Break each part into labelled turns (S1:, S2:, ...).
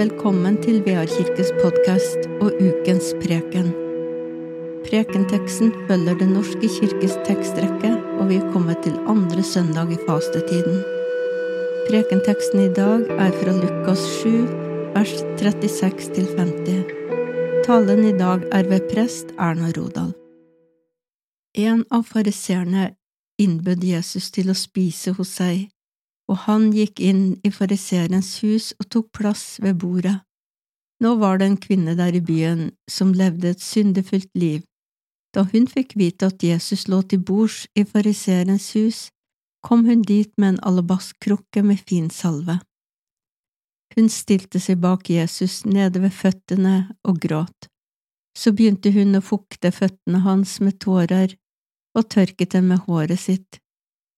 S1: velkommen til Vearkirkes podkast og ukens preken. Prekenteksten følger Den norske kirkes tekstrekke, og vi er kommet til andre søndag i fastetiden. Prekenteksten i dag er fra Lukas 7, vers 36 til 50. Talen i dag er ved prest Erna Rodal. En av fariseerne innbød Jesus til å spise hos seg og han gikk inn i fariseerens hus og tok plass ved bordet. Nå var det en kvinne der i byen som levde et syndefullt liv. Da hun fikk vite at Jesus lå til bords i fariseerens hus, kom hun dit med en alabastkrukke med fin salve. Hun stilte seg bak Jesus nede ved føttene og gråt. Så begynte hun å fukte føttene hans med tårer og tørket dem med håret sitt.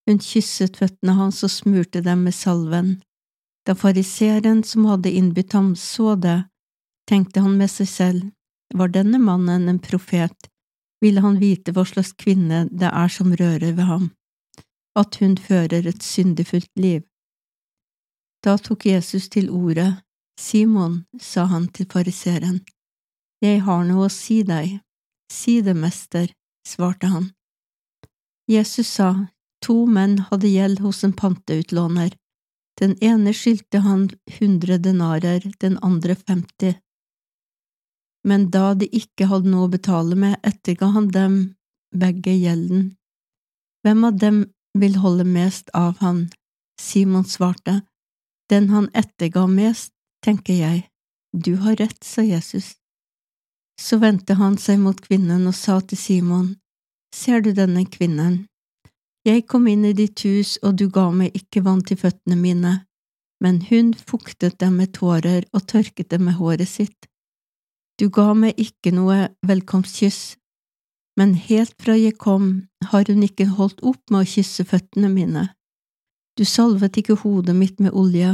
S1: Hun kysset føttene hans og smurte dem med salven. Da fariseeren som hadde innbudt ham, så det, tenkte han med seg selv, var denne mannen en profet, ville han vite hva slags kvinne det er som rører ved ham, at hun fører et syndefullt liv. Da tok Jesus til ordet. Simon, sa han til fariseeren, jeg har noe å si deg. Si det, mester, svarte han. Jesus sa, To menn hadde gjeld hos en panteutlåner. Den ene skyldte han hundre denarer, den andre femti. Men da de ikke hadde noe å betale med, etterga han dem begge gjelden. Hvem av dem vil holde mest av han? Simon svarte, Den han etterga mest, tenker jeg. Du har rett, sa Jesus. Så vendte han seg mot kvinnen og sa til Simon, Ser du denne kvinnen? Jeg kom inn i ditt hus, og du ga meg ikke vann til føttene mine, men hun fuktet dem med tårer og tørket dem med håret sitt. Du ga meg ikke noe velkomstkyss, men helt fra jeg kom, har hun ikke holdt opp med å kysse føttene mine. Du salvet ikke hodet mitt med olje,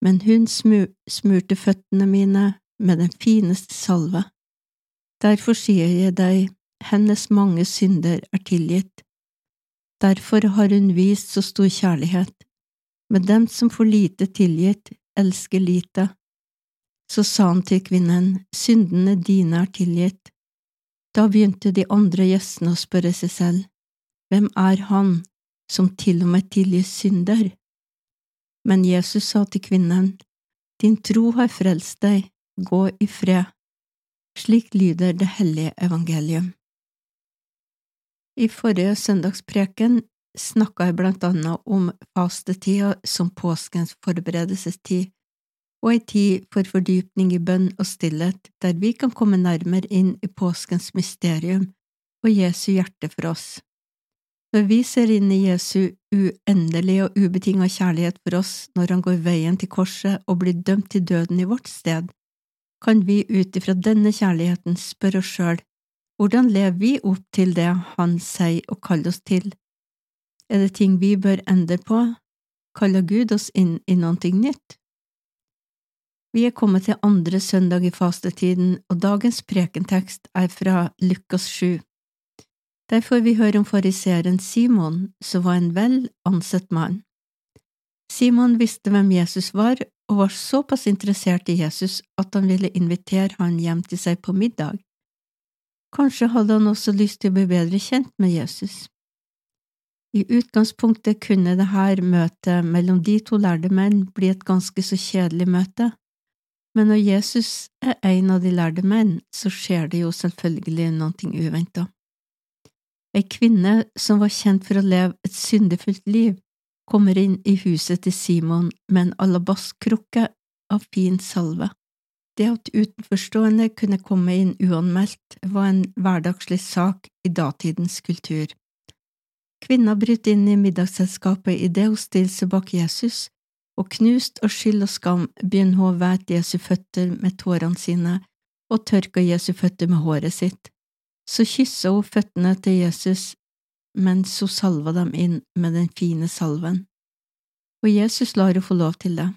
S1: men hun smurte føttene mine med den fineste salve. Derfor sier jeg deg, hennes mange synder er tilgitt Derfor har hun vist så stor kjærlighet. Men dem som får lite tilgitt, elsker lite. Så sa han til kvinnen, syndene dine er tilgitt. Da begynte de andre gjestene å spørre seg selv, hvem er han som til og med tilgir synder? Men Jesus sa til kvinnen, din tro har frelst deg, gå i fred. Slik lyder det hellige evangelium. I forrige søndagspreken snakka jeg blant annet om fastetida som påskens forberedelsestid, og ei tid for fordypning i bønn og stillhet der vi kan komme nærmere inn i påskens mysterium og Jesu hjerte for oss. Når vi ser inn i Jesu uendelige og ubetinga kjærlighet for oss når han går veien til korset og blir dømt til døden i vårt sted, kan vi ut ifra denne kjærligheten spørre oss sjøl hvordan lever vi opp til det Han sier og kaller oss til? Er det ting vi bør endre på? Kaller Gud oss inn i noe nytt? Vi er kommet til andre søndag i fastetiden, og dagens prekentekst er fra Lukas 7. Der får vi høre om fariseeren Simon, som var en vel ansett mann. Simon visste hvem Jesus var, og var såpass interessert i Jesus at han ville invitere han hjem til seg på middag. Kanskje hadde han også lyst til å bli bedre kjent med Jesus. I utgangspunktet kunne dette møtet mellom de to lærde menn bli et ganske så kjedelig møte, men når Jesus er en av de lærde menn, så skjer det jo selvfølgelig noe uventa. Ei kvinne som var kjent for å leve et syndefullt liv, kommer inn i huset til Simon med en alabastkrukke av fin salve. Det at utenforstående kunne komme inn uanmeldt, var en hverdagslig sak i datidens kultur. Kvinna bryter inn i middagsselskapet idet hun stiller seg bak Jesus, og knust av skyld og skam begynner hun å væte Jesu føtter med tårene sine og tørker Jesu føtter med håret sitt. Så kysser hun føttene til Jesus mens hun salver dem inn med den fine salven. Og Jesus lar henne få lov til det.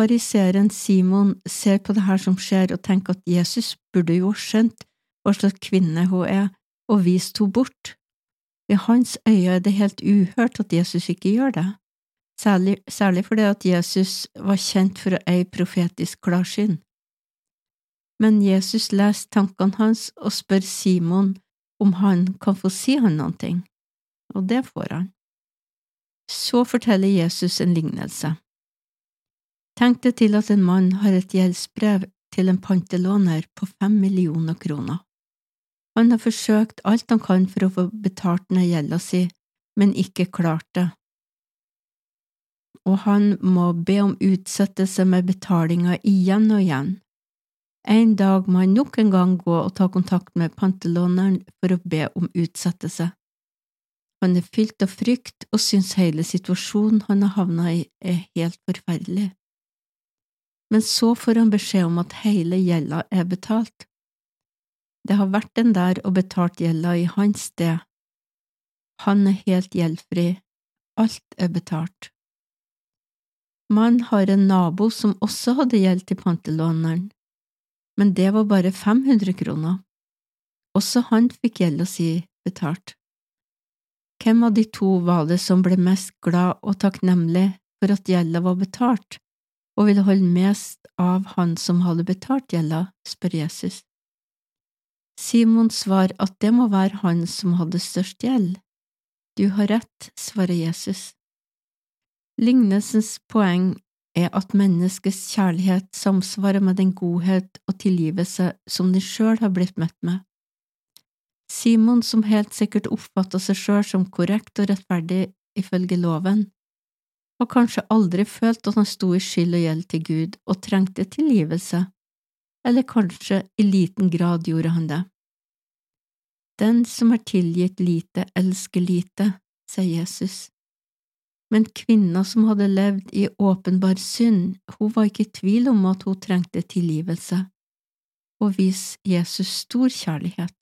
S1: Fariseeren Simon ser på det her som skjer, og tenker at Jesus burde jo ha skjønt hva slags kvinne hun er, og vist henne bort. Ved hans øye er det helt uhørt at Jesus ikke gjør det. særlig, særlig fordi at Jesus var kjent for å eie profetisk klarsyn. Men Jesus leser tankene hans og spør Simon om han kan få si han noen ting, og det får han. Så forteller Jesus en lignelse. Tenk deg til at en mann har et gjeldsbrev til en pantelåner på fem millioner kroner. Han har forsøkt alt han kan for å få betalt ned gjelda si, men ikke klart det, og han må be om utsettelse med betalinga igjen og igjen. En dag må han nok en gang gå og ta kontakt med pantelåneren for å be om utsettelse. Han er fylt av frykt og synes hele situasjonen han har havna i, er helt forferdelig. Men så får han beskjed om at hele gjelda er betalt. Det har vært en der og betalt gjelda i hans sted. Han er helt gjeldfri, alt er betalt. Man har en nabo som også hadde gjeld til pantelåneren, men det var bare 500 kroner. Også han fikk gjelda si betalt. Hvem av de to var det som ble mest glad og takknemlig for at gjelda var betalt, og ville holde mest av han som hadde betalt gjelda, spør Jesus. Simon svarer at det må være han som hadde størst gjeld. Du har rett, svarer Jesus. Lignelsens poeng er at menneskets kjærlighet samsvarer med den godhet og tilgivelse som de sjøl har blitt møtt med. Simon, som helt sikkert oppfatta seg sjøl som korrekt og rettferdig ifølge loven, har kanskje aldri følt at han sto i skyld og gjeld til Gud og trengte tilgivelse, eller kanskje i liten grad gjorde han det. Den som er tilgitt lite, elsker lite, sier Jesus. Men kvinna som hadde levd i åpenbar synd, hun var ikke i tvil om at hun trengte tilgivelse, og vis Jesus stor kjærlighet.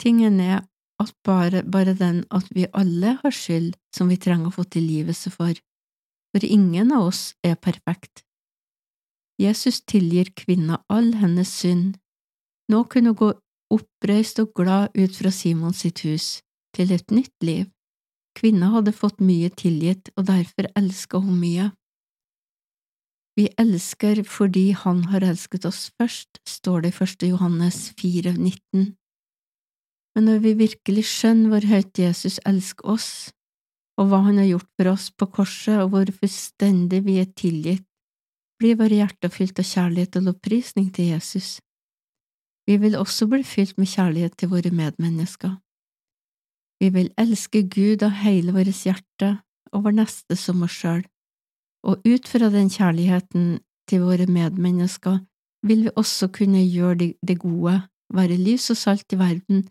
S1: Tingen er at bare, bare den at vi alle har skyld som vi trenger å få tilgivelse for, for ingen av oss er perfekt. Jesus tilgir kvinna all hennes synd. Nå kunne hun gå oppreist og glad ut fra Simons sitt hus, til et nytt liv. Kvinna hadde fått mye tilgitt, og derfor elska hun mye. Vi elsker fordi Han har elsket oss først, står det i første Johannes 4, 19. Men når vi virkelig skjønner hvor høyt Jesus elsker oss, og hva Han har gjort for oss på korset, og hvor fullstendig vi er tilgitt, blir våre hjerter fylt av kjærlighet og lovprisning til Jesus. Vi vil også bli fylt med kjærlighet til våre medmennesker. Vi vil elske Gud av hele vårt hjerte og vår neste som oss sjøl, og ut fra den kjærligheten til våre medmennesker vil vi også kunne gjøre det gode, være lys og salt i verden,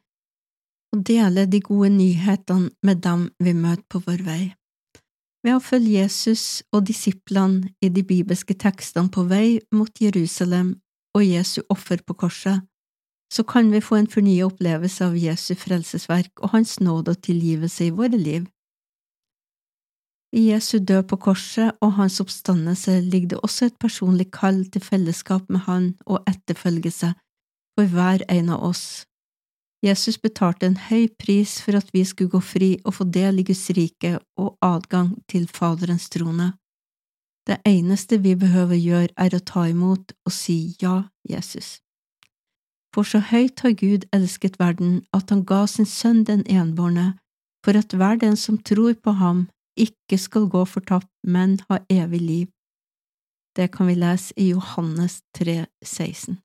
S1: og dele de gode nyhetene med dem vi møter på vår vei. Ved å følge Jesus og disiplene i de bibelske tekstene på vei mot Jerusalem og Jesu offer på korset, så kan vi få en fornyet opplevelse av Jesu frelsesverk og Hans nåde og tilgivelse i våre liv. I Jesu død på korset og Hans oppstandelse ligger det også et personlig kall til fellesskap med Han og etterfølgelse for hver en av oss. Jesus betalte en høy pris for at vi skulle gå fri og få del i Guds rike og adgang til Faderens trone. Det eneste vi behøver gjøre, er å ta imot og si ja, Jesus. For så høyt har Gud elsket verden at han ga sin sønn den enbårne, for at hver den som tror på ham, ikke skal gå fortapt, men ha evig liv. Det kan vi lese i Johannes 3, 16.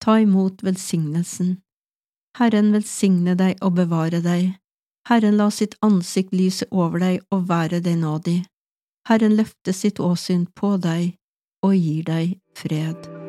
S1: Ta imot velsignelsen. Herren velsigne deg og bevare deg. Herren la sitt ansikt lyse over deg og være deg nådig. Herren løfte sitt åsyn på deg og gir deg fred.